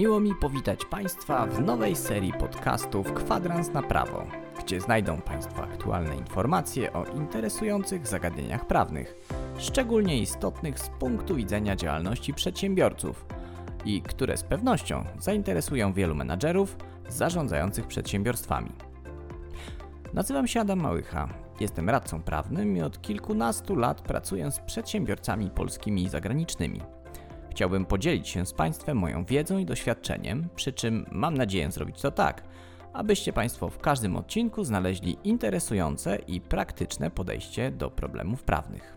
Miło mi powitać Państwa w nowej serii podcastów Kwadrans na Prawo, gdzie znajdą Państwo aktualne informacje o interesujących zagadnieniach prawnych, szczególnie istotnych z punktu widzenia działalności przedsiębiorców i które z pewnością zainteresują wielu menadżerów zarządzających przedsiębiorstwami. Nazywam się Adam Małycha. Jestem radcą prawnym i od kilkunastu lat pracuję z przedsiębiorcami polskimi i zagranicznymi. Chciałbym podzielić się z Państwem moją wiedzą i doświadczeniem, przy czym mam nadzieję zrobić to tak, abyście Państwo w każdym odcinku znaleźli interesujące i praktyczne podejście do problemów prawnych.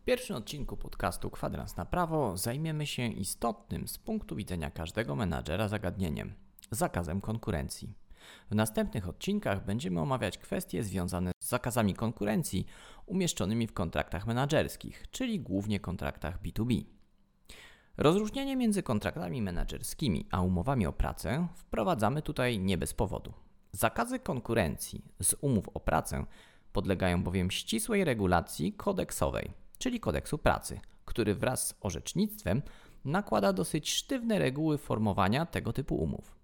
W pierwszym odcinku podcastu Kwadrans na Prawo zajmiemy się istotnym z punktu widzenia każdego menadżera zagadnieniem zakazem konkurencji. W następnych odcinkach będziemy omawiać kwestie związane z zakazami konkurencji umieszczonymi w kontraktach menedżerskich, czyli głównie kontraktach B2B. Rozróżnienie między kontraktami menedżerskimi a umowami o pracę wprowadzamy tutaj nie bez powodu. Zakazy konkurencji z umów o pracę podlegają bowiem ścisłej regulacji kodeksowej, czyli kodeksu pracy, który wraz z orzecznictwem nakłada dosyć sztywne reguły formowania tego typu umów.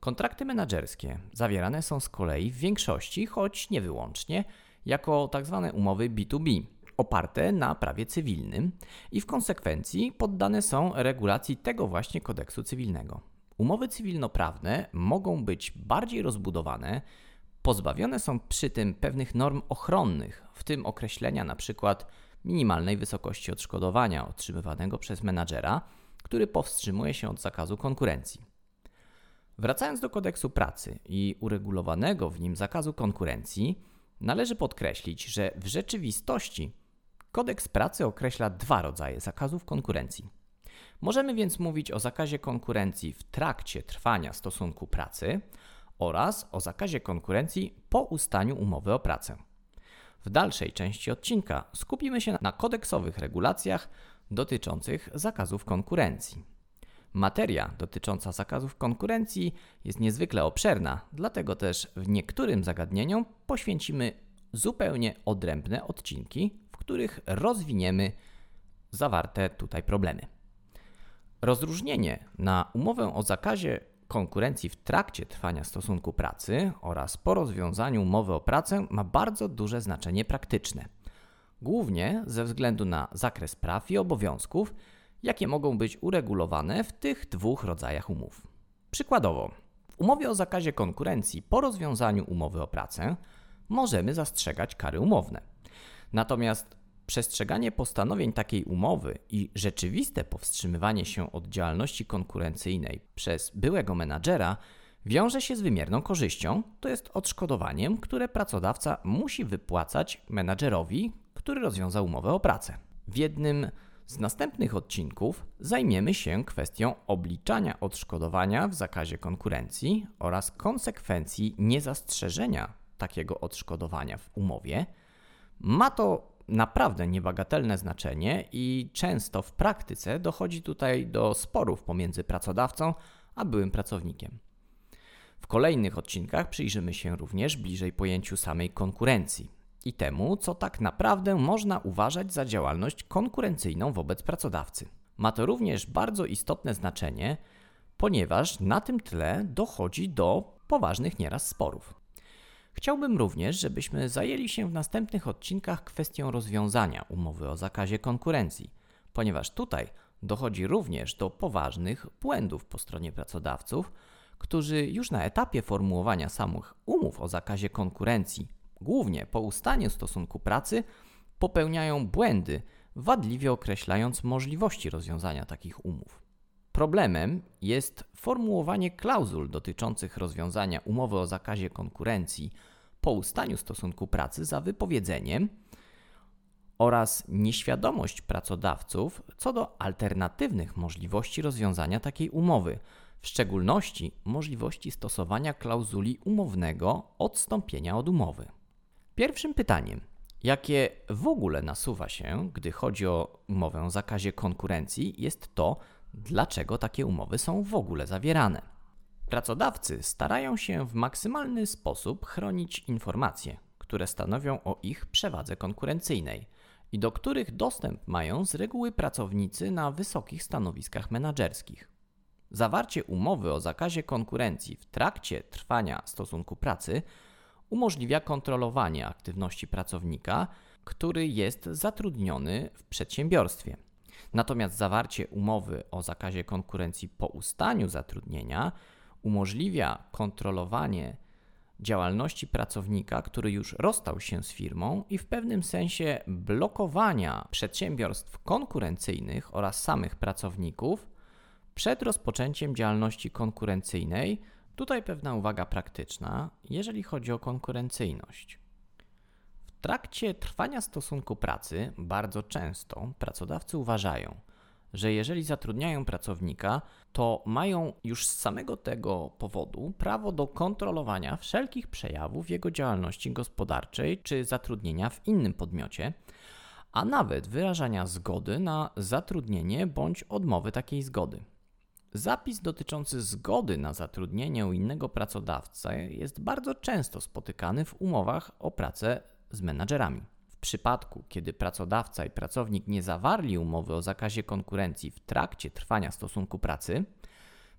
Kontrakty menedżerskie zawierane są z kolei w większości, choć nie wyłącznie, jako tzw. Tak umowy B2B, oparte na prawie cywilnym i w konsekwencji poddane są regulacji tego właśnie kodeksu cywilnego. Umowy cywilnoprawne mogą być bardziej rozbudowane, pozbawione są przy tym pewnych norm ochronnych, w tym określenia np. minimalnej wysokości odszkodowania otrzymywanego przez menadżera, który powstrzymuje się od zakazu konkurencji. Wracając do kodeksu pracy i uregulowanego w nim zakazu konkurencji, należy podkreślić, że w rzeczywistości kodeks pracy określa dwa rodzaje zakazów konkurencji. Możemy więc mówić o zakazie konkurencji w trakcie trwania stosunku pracy oraz o zakazie konkurencji po ustaniu umowy o pracę. W dalszej części odcinka skupimy się na kodeksowych regulacjach dotyczących zakazów konkurencji. Materia dotycząca zakazów konkurencji jest niezwykle obszerna, dlatego też w niektórym zagadnieniom poświęcimy zupełnie odrębne odcinki, w których rozwiniemy zawarte tutaj problemy. Rozróżnienie na umowę o zakazie konkurencji w trakcie trwania stosunku pracy oraz po rozwiązaniu umowy o pracę ma bardzo duże znaczenie praktyczne. Głównie ze względu na zakres praw i obowiązków, jakie mogą być uregulowane w tych dwóch rodzajach umów. Przykładowo, w umowie o zakazie konkurencji po rozwiązaniu umowy o pracę możemy zastrzegać kary umowne. Natomiast przestrzeganie postanowień takiej umowy i rzeczywiste powstrzymywanie się od działalności konkurencyjnej przez byłego menadżera wiąże się z wymierną korzyścią, to jest odszkodowaniem, które pracodawca musi wypłacać menadżerowi, który rozwiązał umowę o pracę. W jednym z następnych odcinków zajmiemy się kwestią obliczania odszkodowania w zakazie konkurencji oraz konsekwencji niezastrzeżenia takiego odszkodowania w umowie. Ma to naprawdę niebagatelne znaczenie i często w praktyce dochodzi tutaj do sporów pomiędzy pracodawcą a byłym pracownikiem. W kolejnych odcinkach przyjrzymy się również bliżej pojęciu samej konkurencji i temu, co tak naprawdę można uważać za działalność konkurencyjną wobec pracodawcy. Ma to również bardzo istotne znaczenie, ponieważ na tym tle dochodzi do poważnych nieraz sporów. Chciałbym również, żebyśmy zajęli się w następnych odcinkach kwestią rozwiązania umowy o zakazie konkurencji, ponieważ tutaj dochodzi również do poważnych błędów po stronie pracodawców, którzy już na etapie formułowania samych umów o zakazie konkurencji głównie po ustaniu stosunku pracy, popełniają błędy, wadliwie określając możliwości rozwiązania takich umów. Problemem jest formułowanie klauzul dotyczących rozwiązania umowy o zakazie konkurencji po ustaniu stosunku pracy za wypowiedzeniem oraz nieświadomość pracodawców co do alternatywnych możliwości rozwiązania takiej umowy, w szczególności możliwości stosowania klauzuli umownego odstąpienia od umowy. Pierwszym pytaniem, jakie w ogóle nasuwa się, gdy chodzi o umowę o zakazie konkurencji, jest to, dlaczego takie umowy są w ogóle zawierane. Pracodawcy starają się w maksymalny sposób chronić informacje, które stanowią o ich przewadze konkurencyjnej i do których dostęp mają z reguły pracownicy na wysokich stanowiskach menedżerskich. Zawarcie umowy o zakazie konkurencji w trakcie trwania stosunku pracy umożliwia kontrolowanie aktywności pracownika, który jest zatrudniony w przedsiębiorstwie. Natomiast zawarcie umowy o zakazie konkurencji po ustaniu zatrudnienia umożliwia kontrolowanie działalności pracownika, który już rozstał się z firmą i w pewnym sensie blokowania przedsiębiorstw konkurencyjnych oraz samych pracowników przed rozpoczęciem działalności konkurencyjnej. Tutaj pewna uwaga praktyczna, jeżeli chodzi o konkurencyjność. W trakcie trwania stosunku pracy bardzo często pracodawcy uważają, że jeżeli zatrudniają pracownika, to mają już z samego tego powodu prawo do kontrolowania wszelkich przejawów jego działalności gospodarczej czy zatrudnienia w innym podmiocie, a nawet wyrażania zgody na zatrudnienie bądź odmowy takiej zgody. Zapis dotyczący zgody na zatrudnienie u innego pracodawcy jest bardzo często spotykany w umowach o pracę z menadżerami. W przypadku, kiedy pracodawca i pracownik nie zawarli umowy o zakazie konkurencji w trakcie trwania stosunku pracy,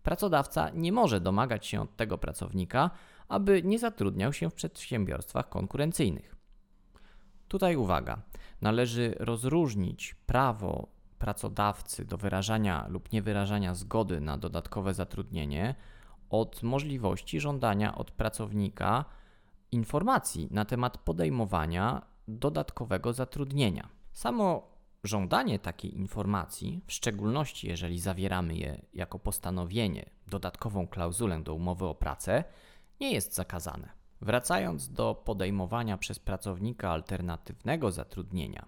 pracodawca nie może domagać się od tego pracownika, aby nie zatrudniał się w przedsiębiorstwach konkurencyjnych. Tutaj uwaga, należy rozróżnić prawo pracodawcy do wyrażania lub niewyrażania zgody na dodatkowe zatrudnienie od możliwości żądania od pracownika informacji na temat podejmowania dodatkowego zatrudnienia. Samo żądanie takiej informacji, w szczególności jeżeli zawieramy je jako postanowienie, dodatkową klauzulę do umowy o pracę, nie jest zakazane. Wracając do podejmowania przez pracownika alternatywnego zatrudnienia,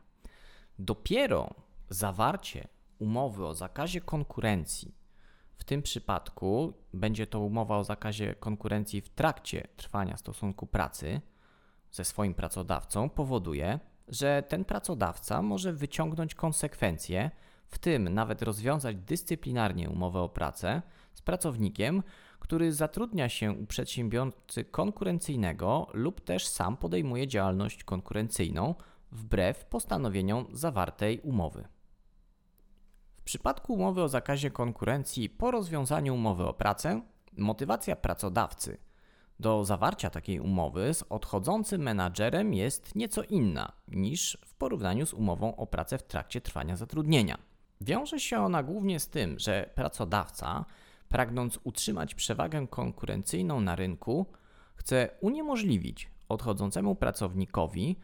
dopiero zawarcie umowy o zakazie konkurencji, w tym przypadku będzie to umowa o zakazie konkurencji w trakcie trwania stosunku pracy ze swoim pracodawcą, powoduje, że ten pracodawca może wyciągnąć konsekwencje, w tym nawet rozwiązać dyscyplinarnie umowę o pracę z pracownikiem, który zatrudnia się u przedsiębiorcy konkurencyjnego lub też sam podejmuje działalność konkurencyjną wbrew postanowieniom zawartej umowy. W przypadku umowy o zakazie konkurencji po rozwiązaniu umowy o pracę, motywacja pracodawcy do zawarcia takiej umowy z odchodzącym menadżerem jest nieco inna niż w porównaniu z umową o pracę w trakcie trwania zatrudnienia. Wiąże się ona głównie z tym, że pracodawca, pragnąc utrzymać przewagę konkurencyjną na rynku, chce uniemożliwić odchodzącemu pracownikowi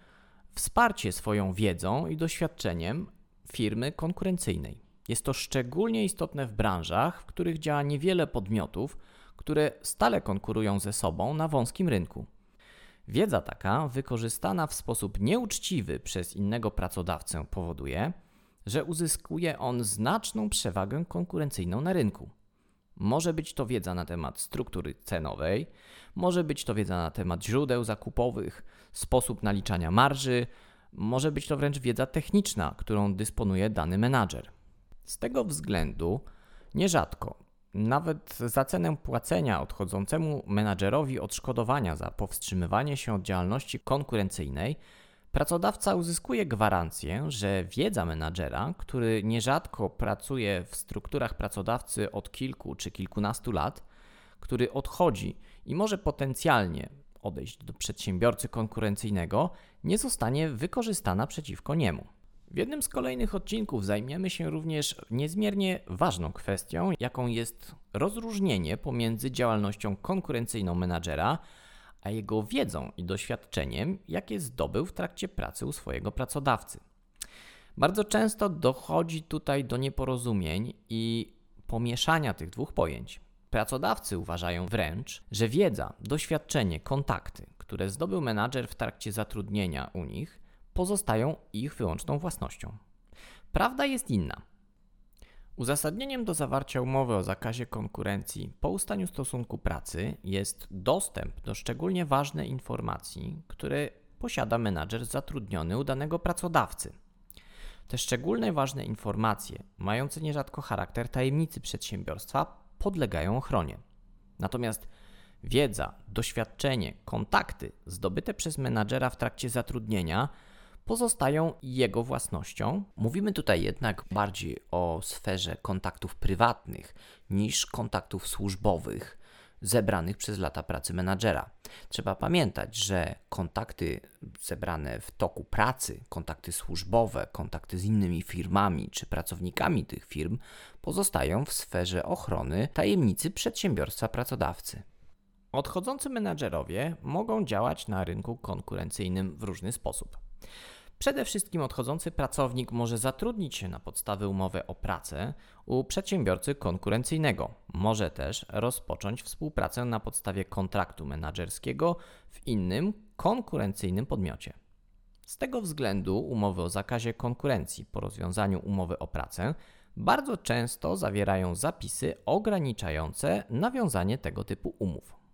wsparcie swoją wiedzą i doświadczeniem firmy konkurencyjnej. Jest to szczególnie istotne w branżach, w których działa niewiele podmiotów, które stale konkurują ze sobą na wąskim rynku. Wiedza taka, wykorzystana w sposób nieuczciwy przez innego pracodawcę, powoduje, że uzyskuje on znaczną przewagę konkurencyjną na rynku. Może być to wiedza na temat struktury cenowej, może być to wiedza na temat źródeł zakupowych, sposób naliczania marży, może być to wręcz wiedza techniczna, którą dysponuje dany menadżer. Z tego względu nierzadko nawet za cenę płacenia odchodzącemu menadżerowi odszkodowania za powstrzymywanie się od działalności konkurencyjnej, pracodawca uzyskuje gwarancję, że wiedza menadżera, który nierzadko pracuje w strukturach pracodawcy od kilku czy kilkunastu lat, który odchodzi i może potencjalnie odejść do przedsiębiorcy konkurencyjnego, nie zostanie wykorzystana przeciwko niemu. W jednym z kolejnych odcinków zajmiemy się również niezmiernie ważną kwestią, jaką jest rozróżnienie pomiędzy działalnością konkurencyjną menadżera, a jego wiedzą i doświadczeniem, jakie zdobył w trakcie pracy u swojego pracodawcy. Bardzo często dochodzi tutaj do nieporozumień i pomieszania tych dwóch pojęć. Pracodawcy uważają wręcz, że wiedza, doświadczenie, kontakty, które zdobył menadżer w trakcie zatrudnienia u nich, pozostają ich wyłączną własnością. Prawda jest inna. Uzasadnieniem do zawarcia umowy o zakazie konkurencji po ustaniu stosunku pracy jest dostęp do szczególnie ważnej informacji, które posiada menadżer zatrudniony u danego pracodawcy. Te szczególne ważne informacje, mające nierzadko charakter tajemnicy przedsiębiorstwa, podlegają ochronie. Natomiast wiedza, doświadczenie, kontakty zdobyte przez menadżera w trakcie zatrudnienia pozostają jego własnością. Mówimy tutaj jednak bardziej o sferze kontaktów prywatnych niż kontaktów służbowych zebranych przez lata pracy menadżera. Trzeba pamiętać, że kontakty zebrane w toku pracy, kontakty służbowe, kontakty z innymi firmami czy pracownikami tych firm pozostają w sferze ochrony tajemnicy przedsiębiorstwa pracodawcy. Odchodzący menadżerowie mogą działać na rynku konkurencyjnym w różny sposób. Przede wszystkim odchodzący pracownik może zatrudnić się na podstawie umowy o pracę u przedsiębiorcy konkurencyjnego. Może też rozpocząć współpracę na podstawie kontraktu menedżerskiego w innym konkurencyjnym podmiocie. Z tego względu umowy o zakazie konkurencji po rozwiązaniu umowy o pracę bardzo często zawierają zapisy ograniczające nawiązanie tego typu umów.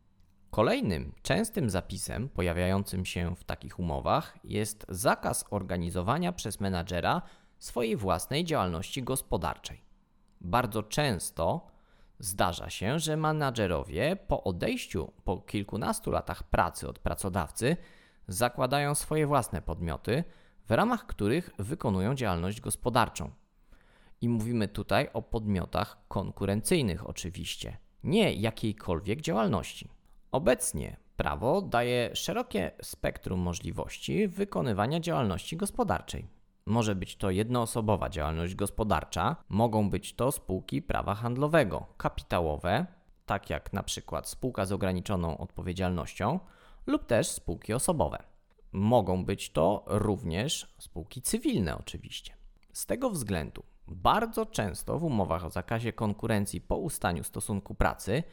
Kolejnym częstym zapisem pojawiającym się w takich umowach jest zakaz organizowania przez menadżera swojej własnej działalności gospodarczej. Bardzo często zdarza się, że menadżerowie po odejściu po kilkunastu latach pracy od pracodawcy zakładają swoje własne podmioty, w ramach których wykonują działalność gospodarczą. I mówimy tutaj o podmiotach konkurencyjnych, oczywiście, nie jakiejkolwiek działalności. Obecnie prawo daje szerokie spektrum możliwości wykonywania działalności gospodarczej. Może być to jednoosobowa działalność gospodarcza, mogą być to spółki prawa handlowego, kapitałowe, tak jak na przykład spółka z ograniczoną odpowiedzialnością, lub też spółki osobowe. Mogą być to również spółki cywilne, oczywiście. Z tego względu bardzo często w umowach o zakazie konkurencji po ustaniu stosunku pracy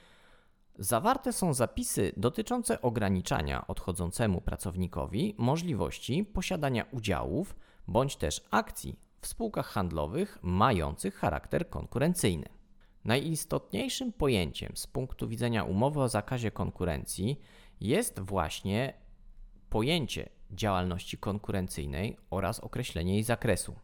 Zawarte są zapisy dotyczące ograniczania odchodzącemu pracownikowi możliwości posiadania udziałów bądź też akcji w spółkach handlowych mających charakter konkurencyjny. Najistotniejszym pojęciem z punktu widzenia umowy o zakazie konkurencji jest właśnie pojęcie działalności konkurencyjnej oraz określenie jej zakresu.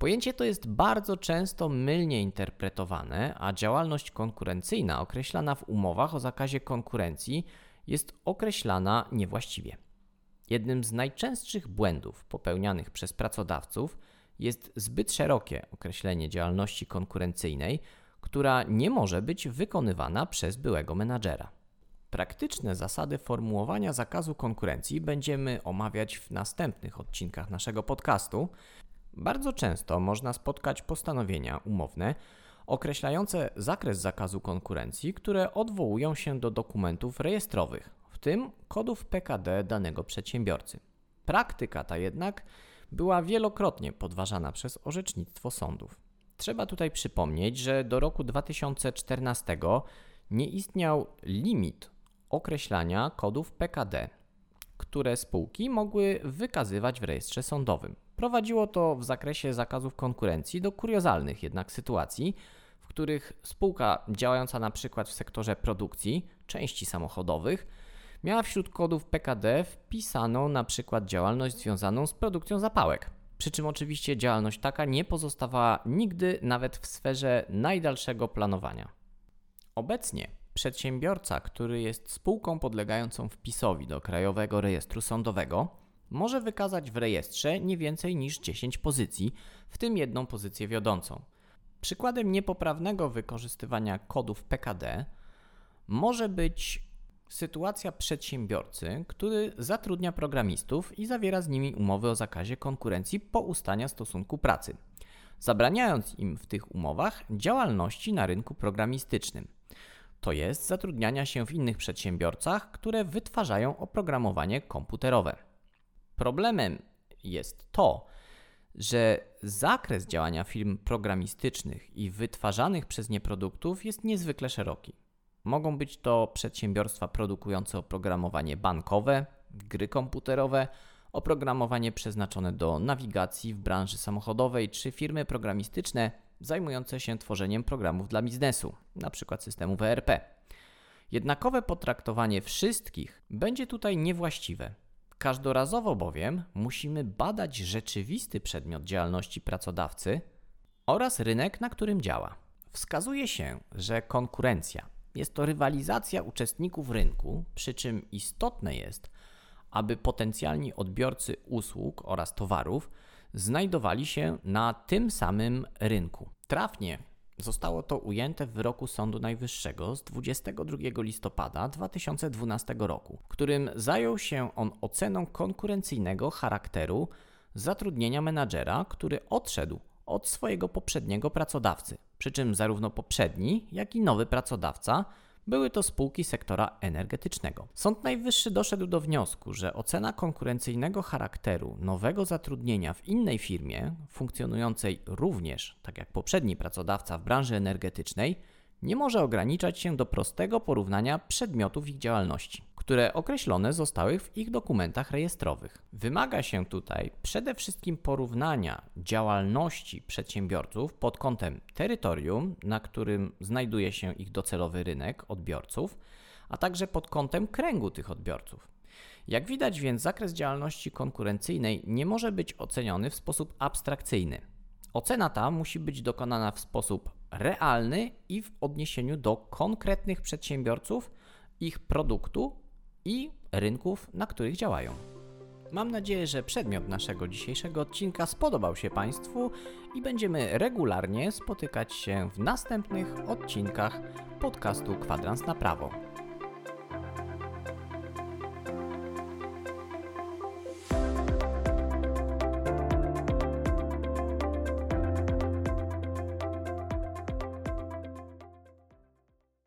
Pojęcie to jest bardzo często mylnie interpretowane, a działalność konkurencyjna określana w umowach o zakazie konkurencji jest określana niewłaściwie. Jednym z najczęstszych błędów popełnianych przez pracodawców jest zbyt szerokie określenie działalności konkurencyjnej, która nie może być wykonywana przez byłego menadżera. Praktyczne zasady formułowania zakazu konkurencji będziemy omawiać w następnych odcinkach naszego podcastu. Bardzo często można spotkać postanowienia umowne określające zakres zakazu konkurencji, które odwołują się do dokumentów rejestrowych, w tym kodów PKD danego przedsiębiorcy. Praktyka ta jednak była wielokrotnie podważana przez orzecznictwo sądów. Trzeba tutaj przypomnieć, że do roku 2014 nie istniał limit określania kodów PKD, które spółki mogły wykazywać w rejestrze sądowym. Prowadziło to w zakresie zakazów konkurencji do kuriozalnych jednak sytuacji, w których spółka działająca na przykład w sektorze produkcji części samochodowych miała wśród kodów PKD wpisaną na przykład działalność związaną z produkcją zapałek. Przy czym oczywiście działalność taka nie pozostawała nigdy nawet w sferze najdalszego planowania. Obecnie przedsiębiorca, który jest spółką podlegającą wpisowi do Krajowego Rejestru Sądowego, może wykazać w rejestrze nie więcej niż 10 pozycji, w tym jedną pozycję wiodącą. Przykładem niepoprawnego wykorzystywania kodów PKD może być sytuacja przedsiębiorcy, który zatrudnia programistów i zawiera z nimi umowy o zakazie konkurencji po ustania stosunku pracy, zabraniając im w tych umowach działalności na rynku programistycznym, to jest zatrudniania się w innych przedsiębiorcach, które wytwarzają oprogramowanie komputerowe. Problemem jest to, że zakres działania firm programistycznych i wytwarzanych przez nie produktów jest niezwykle szeroki. Mogą być to przedsiębiorstwa produkujące oprogramowanie bankowe, gry komputerowe, oprogramowanie przeznaczone do nawigacji w branży samochodowej czy firmy programistyczne zajmujące się tworzeniem programów dla biznesu, np. systemu ERP. Jednakowe potraktowanie wszystkich będzie tutaj niewłaściwe, Każdorazowo bowiem musimy badać rzeczywisty przedmiot działalności pracodawcy oraz rynek, na którym działa. Wskazuje się, że konkurencja jest to rywalizacja uczestników rynku, przy czym istotne jest, aby potencjalni odbiorcy usług oraz towarów znajdowali się na tym samym rynku. Trafnie zostało to ujęte w wyroku Sądu Najwyższego z 22 listopada 2012 roku, którym zajął się on oceną konkurencyjnego charakteru zatrudnienia menadżera, który odszedł od swojego poprzedniego pracodawcy. Przy czym zarówno poprzedni, jak i nowy pracodawca były to spółki sektora energetycznego. Sąd Najwyższy doszedł do wniosku, że ocena konkurencyjnego charakteru nowego zatrudnienia w innej firmie, funkcjonującej również, tak jak poprzedni pracodawca w branży energetycznej, nie może ograniczać się do prostego porównania przedmiotów ich działalności które określone zostały w ich dokumentach rejestrowych. Wymaga się tutaj przede wszystkim porównania działalności przedsiębiorców pod kątem terytorium, na którym znajduje się ich docelowy rynek odbiorców, a także pod kątem kręgu tych odbiorców. Jak widać więc, zakres działalności konkurencyjnej nie może być oceniony w sposób abstrakcyjny. Ocena ta musi być dokonana w sposób realny i w odniesieniu do konkretnych przedsiębiorców, ich produktu i rynków, na których działają. Mam nadzieję, że przedmiot naszego dzisiejszego odcinka spodobał się Państwu i będziemy regularnie spotykać się w następnych odcinkach podcastu Kwadrans na Prawo.